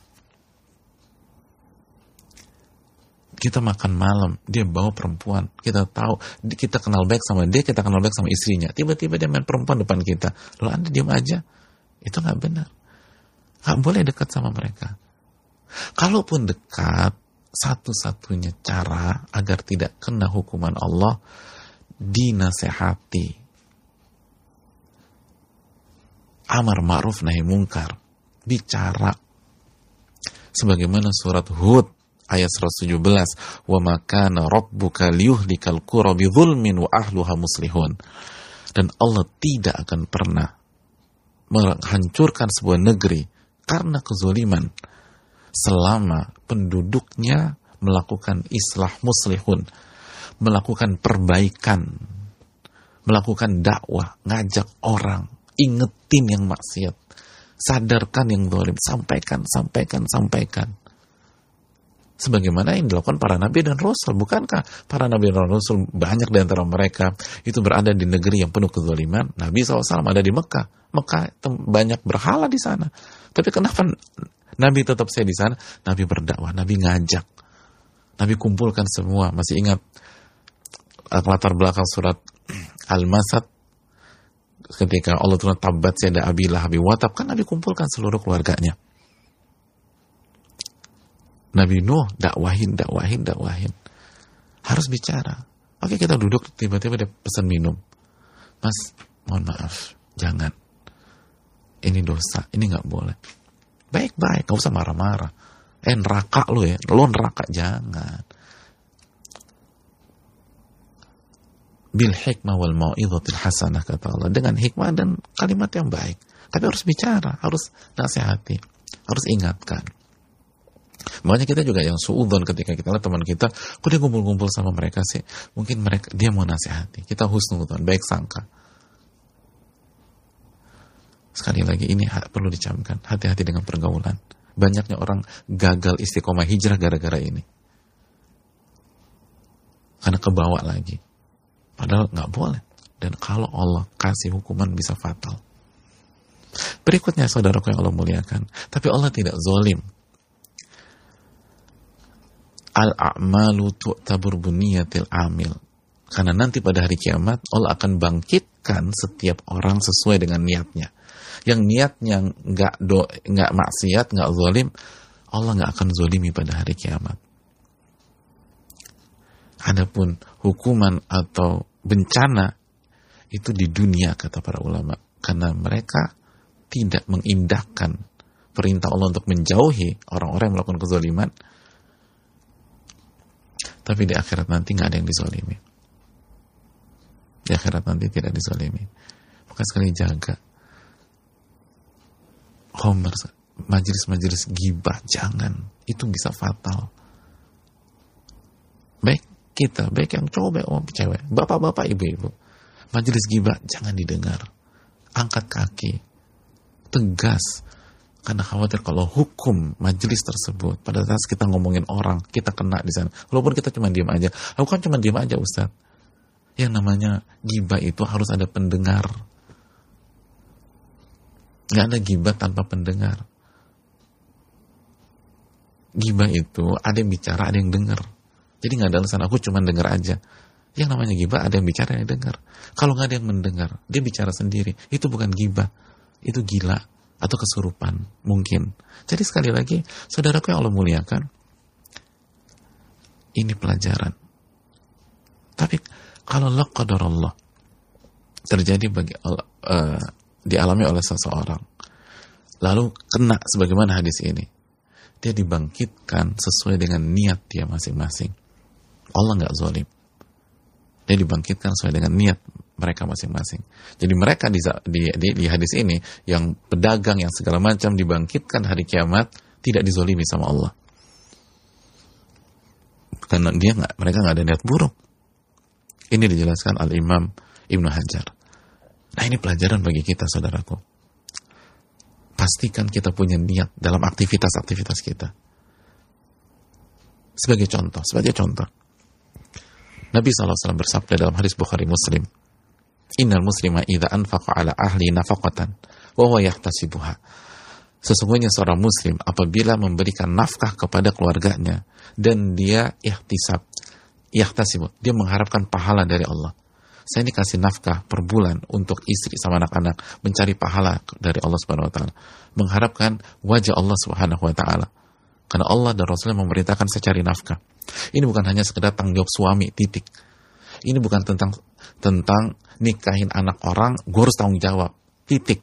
Speaker 1: Kita makan malam dia bawa perempuan. Kita tahu kita kenal baik sama dia kita kenal baik sama istrinya. Tiba-tiba dia main perempuan depan kita. Lalu anda diam aja? Itu nggak benar. Nggak boleh dekat sama mereka. Kalaupun dekat, satu-satunya cara agar tidak kena hukuman Allah dinasehati. Amar ma'ruf nahi mungkar. Bicara. Sebagaimana surat Hud ayat 117 wa makana rabbuka liyuhlikal qura bidzulmin wa ahluha muslihun dan Allah tidak akan pernah menghancurkan sebuah negeri karena kezaliman selama penduduknya melakukan islah muslihun, melakukan perbaikan, melakukan dakwah, ngajak orang, ingetin yang maksiat, sadarkan yang zalim, sampaikan, sampaikan, sampaikan. Sebagaimana yang dilakukan para nabi dan rasul, bukankah para nabi dan rasul banyak di antara mereka itu berada di negeri yang penuh kezaliman? Nabi SAW ada di Mekah, Mekah banyak berhala di sana. Tapi kenapa Nabi tetap saya di sana, Nabi berdakwah, Nabi ngajak. Nabi kumpulkan semua. Masih ingat latar belakang surat Al-Masad ketika Allah turun tabat saya Abi Lahab Watab kan Nabi kumpulkan seluruh keluarganya. Nabi Nuh dakwahin, dakwahin, dakwahin. Harus bicara. Oke kita duduk tiba-tiba dia pesan minum. Mas, mohon maaf, jangan. ini dosa, ini nggak boleh. Baik-baik, nggak usah marah-marah. Eh neraka lu ya, lu neraka jangan. Bil hikmah wal mau'izatil hasanah kata Allah dengan hikmah dan kalimat yang baik. Tapi harus bicara, harus nasihati, harus ingatkan. Makanya kita juga yang suudon ketika kita lihat teman kita, kok dia ngumpul-ngumpul sama mereka sih? Mungkin mereka dia mau nasihati. Kita husnudon, baik sangka. Sekali lagi ini perlu dicamkan, hati-hati dengan pergaulan. Banyaknya orang gagal istiqomah hijrah gara-gara ini. Karena kebawa lagi. Padahal nggak boleh. Dan kalau Allah kasih hukuman bisa fatal. Berikutnya saudaraku yang Allah muliakan. Tapi Allah tidak zolim. Al-a'malu tu'tabur buniyatil amil. Karena nanti pada hari kiamat Allah akan bangkitkan setiap orang sesuai dengan niatnya yang niatnya nggak do nggak maksiat nggak zalim Allah nggak akan zolimi pada hari kiamat adapun hukuman atau bencana itu di dunia kata para ulama karena mereka tidak mengindahkan perintah Allah untuk menjauhi orang-orang yang melakukan kezaliman. Tapi di akhirat nanti nggak ada yang dizolimi di akhirat nanti tidak dizolimi maka sekali jaga. Homer, majelis-majelis gibah, jangan. Itu bisa fatal. Baik kita, baik yang cowok, baik yang cewek, bapak-bapak, ibu-ibu. Majelis gibah, jangan didengar. Angkat kaki. Tegas. Karena khawatir kalau hukum majelis tersebut, pada saat kita ngomongin orang, kita kena di sana. Walaupun kita cuma diam aja. Aku kan cuma diam aja, Ustaz. Yang namanya gibah itu harus ada pendengar Nggak ada gibah tanpa pendengar. Gibah itu ada yang bicara, ada yang dengar. Jadi nggak ada alasan aku cuma dengar aja. Yang namanya gibah ada yang bicara, yang dengar. Kalau nggak ada yang mendengar, dia bicara sendiri. Itu bukan gibah, itu gila atau kesurupan mungkin. Jadi sekali lagi, saudaraku yang Allah muliakan, ini pelajaran. Tapi kalau Allah terjadi bagi uh, dialami oleh seseorang lalu kena sebagaimana hadis ini dia dibangkitkan sesuai dengan niat dia masing-masing Allah nggak zolim dia dibangkitkan sesuai dengan niat mereka masing-masing jadi mereka di, di, di, di hadis ini yang pedagang yang segala macam dibangkitkan hari kiamat tidak dizolimi sama Allah karena dia nggak mereka nggak ada niat buruk ini dijelaskan al Imam Ibnu Hajar Nah ini pelajaran bagi kita saudaraku. Pastikan kita punya niat dalam aktivitas-aktivitas kita. Sebagai contoh, sebagai contoh. Nabi SAW bersabda dalam hadis Bukhari Muslim. Innal muslima idha anfaqa ala ahli nafaqatan wa huwa yahtasibuha. Sesungguhnya seorang muslim apabila memberikan nafkah kepada keluarganya dan dia ihtisab, yahtasibu, dia mengharapkan pahala dari Allah saya ini kasih nafkah per bulan untuk istri sama anak-anak mencari pahala dari Allah Subhanahu wa taala mengharapkan wajah Allah Subhanahu wa taala karena Allah dan Rasulnya memerintahkan saya cari nafkah ini bukan hanya sekedar tanggung jawab suami titik ini bukan tentang tentang nikahin anak orang gue harus tanggung jawab titik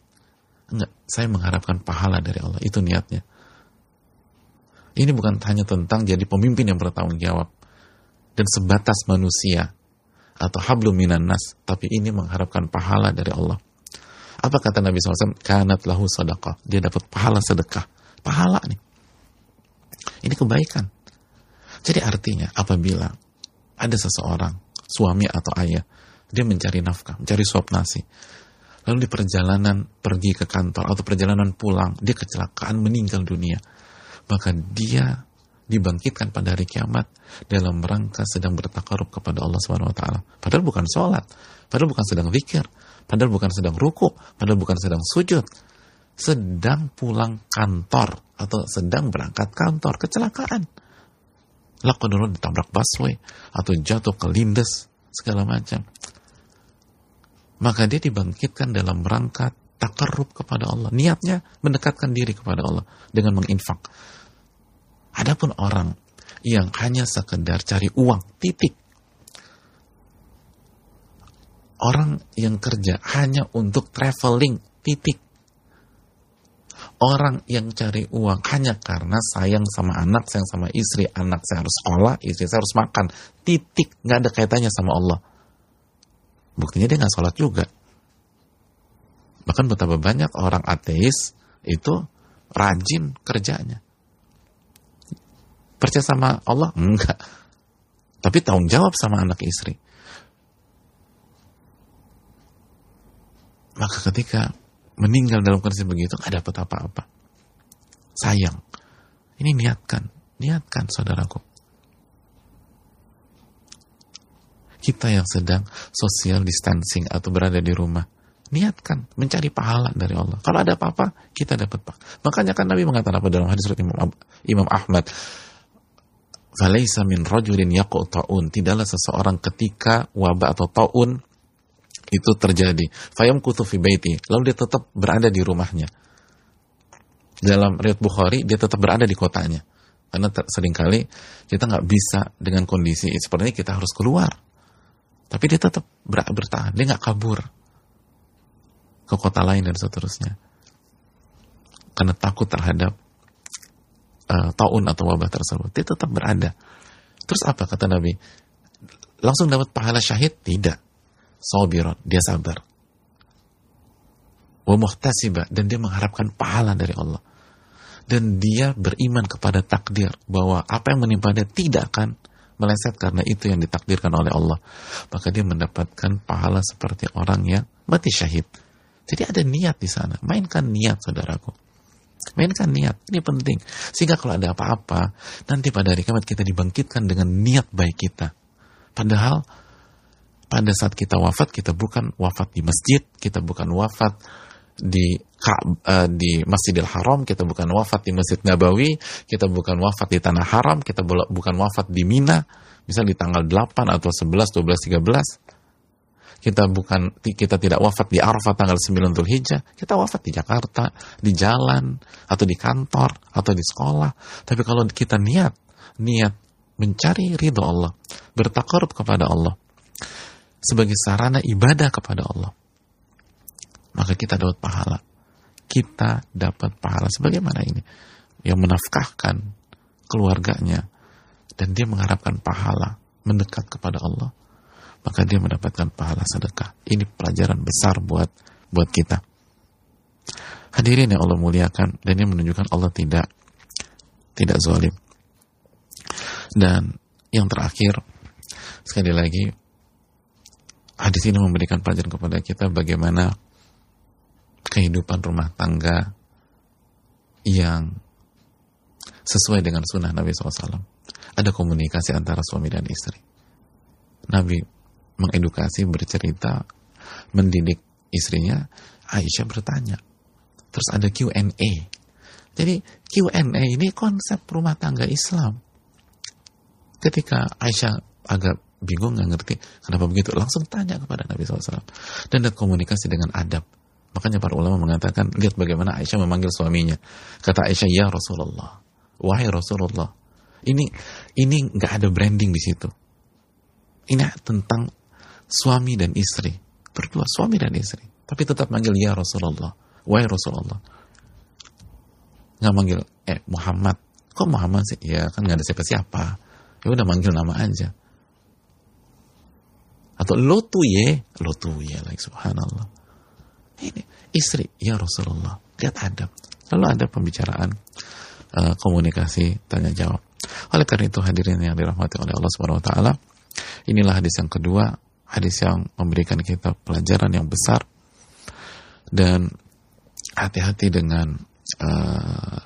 Speaker 1: enggak saya mengharapkan pahala dari Allah itu niatnya ini bukan hanya tentang jadi pemimpin yang bertanggung jawab dan sebatas manusia atau hablum minan nas, tapi ini mengharapkan pahala dari Allah. Apa kata Nabi SAW? Kanat lahu sadaqah. Dia dapat pahala sedekah. Pahala nih. Ini kebaikan. Jadi artinya apabila ada seseorang, suami atau ayah, dia mencari nafkah, mencari suap nasi. Lalu di perjalanan pergi ke kantor atau perjalanan pulang, dia kecelakaan meninggal dunia. Maka dia dibangkitkan pada hari kiamat dalam rangka sedang bertakarub kepada Allah Subhanahu wa taala. Padahal bukan sholat, padahal bukan sedang zikir, padahal bukan sedang ruku, padahal bukan sedang sujud. Sedang pulang kantor atau sedang berangkat kantor kecelakaan. Lakukan ditabrak busway atau jatuh ke lindes segala macam. Maka dia dibangkitkan dalam rangka takarub kepada Allah. Niatnya mendekatkan diri kepada Allah dengan menginfak Adapun orang yang hanya sekedar cari uang, titik. Orang yang kerja hanya untuk traveling, titik. Orang yang cari uang hanya karena sayang sama anak, sayang sama istri, anak saya harus sekolah, istri saya harus makan, titik, nggak ada kaitannya sama Allah. Buktinya dia nggak sholat juga. Bahkan betapa banyak orang ateis itu rajin kerjanya. Percaya sama Allah? Enggak. Tapi tanggung jawab sama anak istri. Maka ketika meninggal dalam kondisi begitu nggak dapat apa-apa. Sayang. Ini niatkan, niatkan saudaraku. Kita yang sedang social distancing atau berada di rumah, niatkan mencari pahala dari Allah. Kalau ada apa-apa, kita dapat pahala. Makanya kan Nabi mengatakan apa dalam hadis Imam, Imam Ahmad, Falaisa min rajulin. Tidaklah seseorang ketika wabah atau ta'un itu terjadi. Fayam kutu fi baiti. Lalu dia tetap berada di rumahnya. Dalam riwayat Bukhari, dia tetap berada di kotanya. Karena sering kali kita nggak bisa dengan kondisi seperti ini kita harus keluar. Tapi dia tetap ber bertahan, dia nggak kabur ke kota lain dan seterusnya. Karena takut terhadap uh, taun atau wabah tersebut, dia tetap berada. Terus apa kata Nabi? Langsung dapat pahala syahid? Tidak sabiran, dia sabar. Wa muhtasibah, dan dia mengharapkan pahala dari Allah. Dan dia beriman kepada takdir bahwa apa yang menimpa dia tidak akan meleset karena itu yang ditakdirkan oleh Allah. Maka dia mendapatkan pahala seperti orang yang mati syahid. Jadi ada niat di sana. Mainkan niat, saudaraku. Mainkan niat, ini penting. Sehingga kalau ada apa-apa, nanti pada hari kiamat kita dibangkitkan dengan niat baik kita. Padahal pada saat kita wafat kita bukan wafat di masjid, kita bukan wafat di uh, di Masjidil Haram, kita bukan wafat di Masjid Nabawi, kita bukan wafat di tanah haram, kita bukan wafat di Mina, misal di tanggal 8 atau 11, 12, 13. Kita bukan kita tidak wafat di Arafah tanggal 9 Dzulhijjah, kita wafat di Jakarta, di jalan atau di kantor atau di sekolah. Tapi kalau kita niat, niat mencari ridho Allah, bertakarub kepada Allah, sebagai sarana ibadah kepada Allah, maka kita dapat pahala. Kita dapat pahala sebagaimana ini yang menafkahkan keluarganya dan dia mengharapkan pahala mendekat kepada Allah, maka dia mendapatkan pahala sedekah. Ini pelajaran besar buat buat kita. Hadirin yang Allah muliakan dan ini menunjukkan Allah tidak tidak zalim. Dan yang terakhir sekali lagi hadis ini memberikan pelajaran kepada kita bagaimana kehidupan rumah tangga yang sesuai dengan sunnah Nabi SAW. Ada komunikasi antara suami dan istri. Nabi mengedukasi, bercerita, mendidik istrinya. Aisyah bertanya. Terus ada Q&A. Jadi Q&A ini konsep rumah tangga Islam. Ketika Aisyah agak bingung nggak ngerti. Kenapa begitu? Langsung tanya kepada Nabi SAW dan lihat komunikasi dengan adab. Makanya para ulama mengatakan lihat bagaimana Aisyah memanggil suaminya. Kata Aisyah ya Rasulullah wahai Rasulullah ini ini nggak ada branding di situ. Ini tentang suami dan istri. Berdua suami dan istri. Tapi tetap manggil ya Rasulullah wahai Rasulullah. Nggak manggil eh Muhammad. Kok Muhammad sih? Ya kan nggak ada siapa-siapa. Ya udah manggil nama aja atau lo tuh ya lo tuh ya like subhanallah. Ini istri ya Rasulullah. Lihat adab. Lalu ada pembicaraan uh, komunikasi tanya jawab. Oleh karena itu hadirin yang dirahmati oleh Allah Subhanahu Wa Taala inilah hadis yang kedua hadis yang memberikan kita pelajaran yang besar dan hati-hati dengan uh,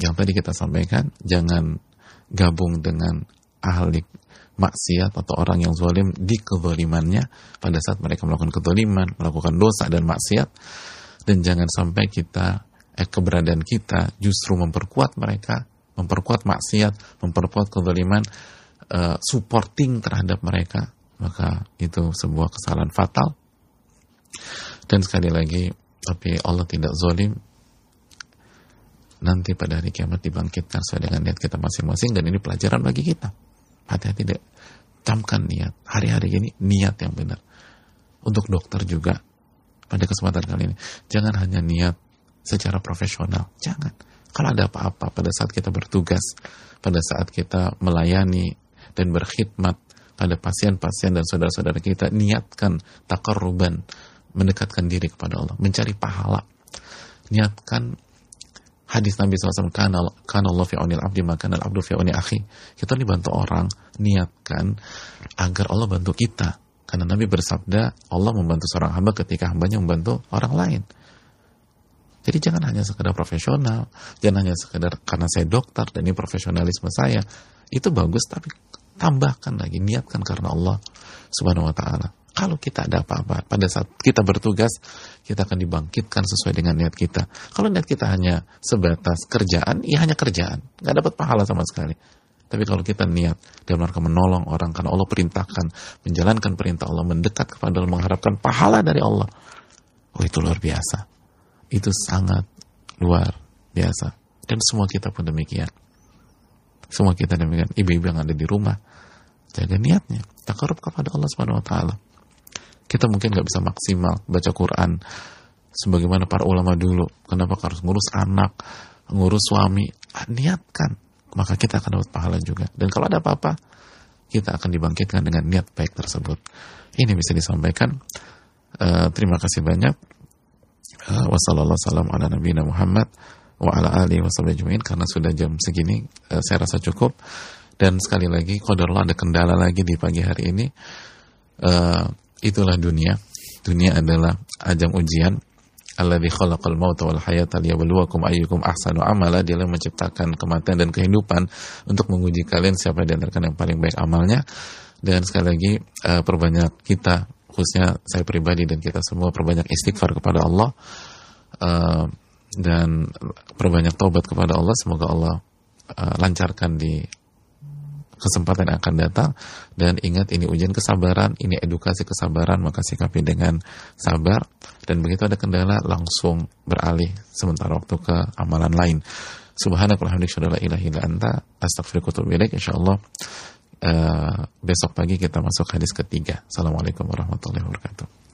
Speaker 1: yang tadi kita sampaikan jangan gabung dengan ahli maksiat atau orang yang zalim di kezalimannya pada saat mereka melakukan kezaliman, melakukan dosa dan maksiat. Dan jangan sampai kita eh, keberadaan kita justru memperkuat mereka, memperkuat maksiat, memperkuat kezaliman, eh, supporting terhadap mereka, maka itu sebuah kesalahan fatal. Dan sekali lagi, tapi Allah tidak zalim, nanti pada hari kiamat dibangkitkan sesuai dengan niat kita masing-masing dan ini pelajaran bagi kita hati-hati deh camkan niat hari-hari ini niat yang benar untuk dokter juga pada kesempatan kali ini jangan hanya niat secara profesional. Jangan. Kalau ada apa-apa pada saat kita bertugas, pada saat kita melayani dan berkhidmat pada pasien-pasien dan saudara-saudara kita, niatkan takarruban, mendekatkan diri kepada Allah, mencari pahala. Niatkan hadis Nabi SAW kan Allah fi'unil abdi maka al abdu fi'uni akhi. Kita dibantu orang niatkan agar Allah bantu kita. Karena Nabi bersabda Allah membantu seorang hamba ketika hambanya membantu orang lain. Jadi jangan hanya sekedar profesional jangan hanya sekedar karena saya dokter dan ini profesionalisme saya. Itu bagus tapi tambahkan lagi niatkan karena Allah subhanahu wa ta'ala kalau kita ada apa-apa, pada saat kita bertugas, kita akan dibangkitkan sesuai dengan niat kita. Kalau niat kita hanya sebatas kerjaan, ya hanya kerjaan. Nggak dapat pahala sama sekali. Tapi kalau kita niat dalam rangka menolong orang karena Allah perintahkan, menjalankan perintah Allah, mendekat kepada Allah, mengharapkan pahala dari Allah. Oh itu luar biasa. Itu sangat luar biasa. Dan semua kita pun demikian. Semua kita demikian. Ibu-ibu yang ada di rumah, jaga niatnya. Takarub kepada Allah Subhanahu Wa kita mungkin nggak bisa maksimal baca Quran sebagaimana para ulama dulu. Kenapa harus ngurus anak, ngurus suami? Ah, niatkan, maka kita akan dapat pahala juga. Dan kalau ada apa-apa, kita akan dibangkitkan dengan niat baik tersebut. Ini bisa disampaikan. Uh, terima kasih banyak. Uh, wassalamualaikum ala nabiyina Muhammad wa karena sudah jam segini uh, saya rasa cukup dan sekali lagi kodarullah ada kendala lagi di pagi hari ini uh, itulah dunia. Dunia adalah ajang ujian. Alladzi khalaqal mauta wal hayata liyabluwakum ayyukum ahsanu amala. Dia yang menciptakan kematian dan kehidupan untuk menguji kalian siapa di antara yang paling baik amalnya. Dan sekali lagi uh, perbanyak kita khususnya saya pribadi dan kita semua perbanyak istighfar kepada Allah uh, dan perbanyak taubat kepada Allah semoga Allah uh, lancarkan di kesempatan yang akan datang dan ingat ini ujian kesabaran, ini edukasi kesabaran, maka sikapi dengan sabar dan begitu ada kendala langsung beralih sementara waktu ke amalan lain. Subhanakallahumma anta insyaallah uh, besok pagi kita masuk hadis ketiga. Assalamualaikum warahmatullahi wabarakatuh.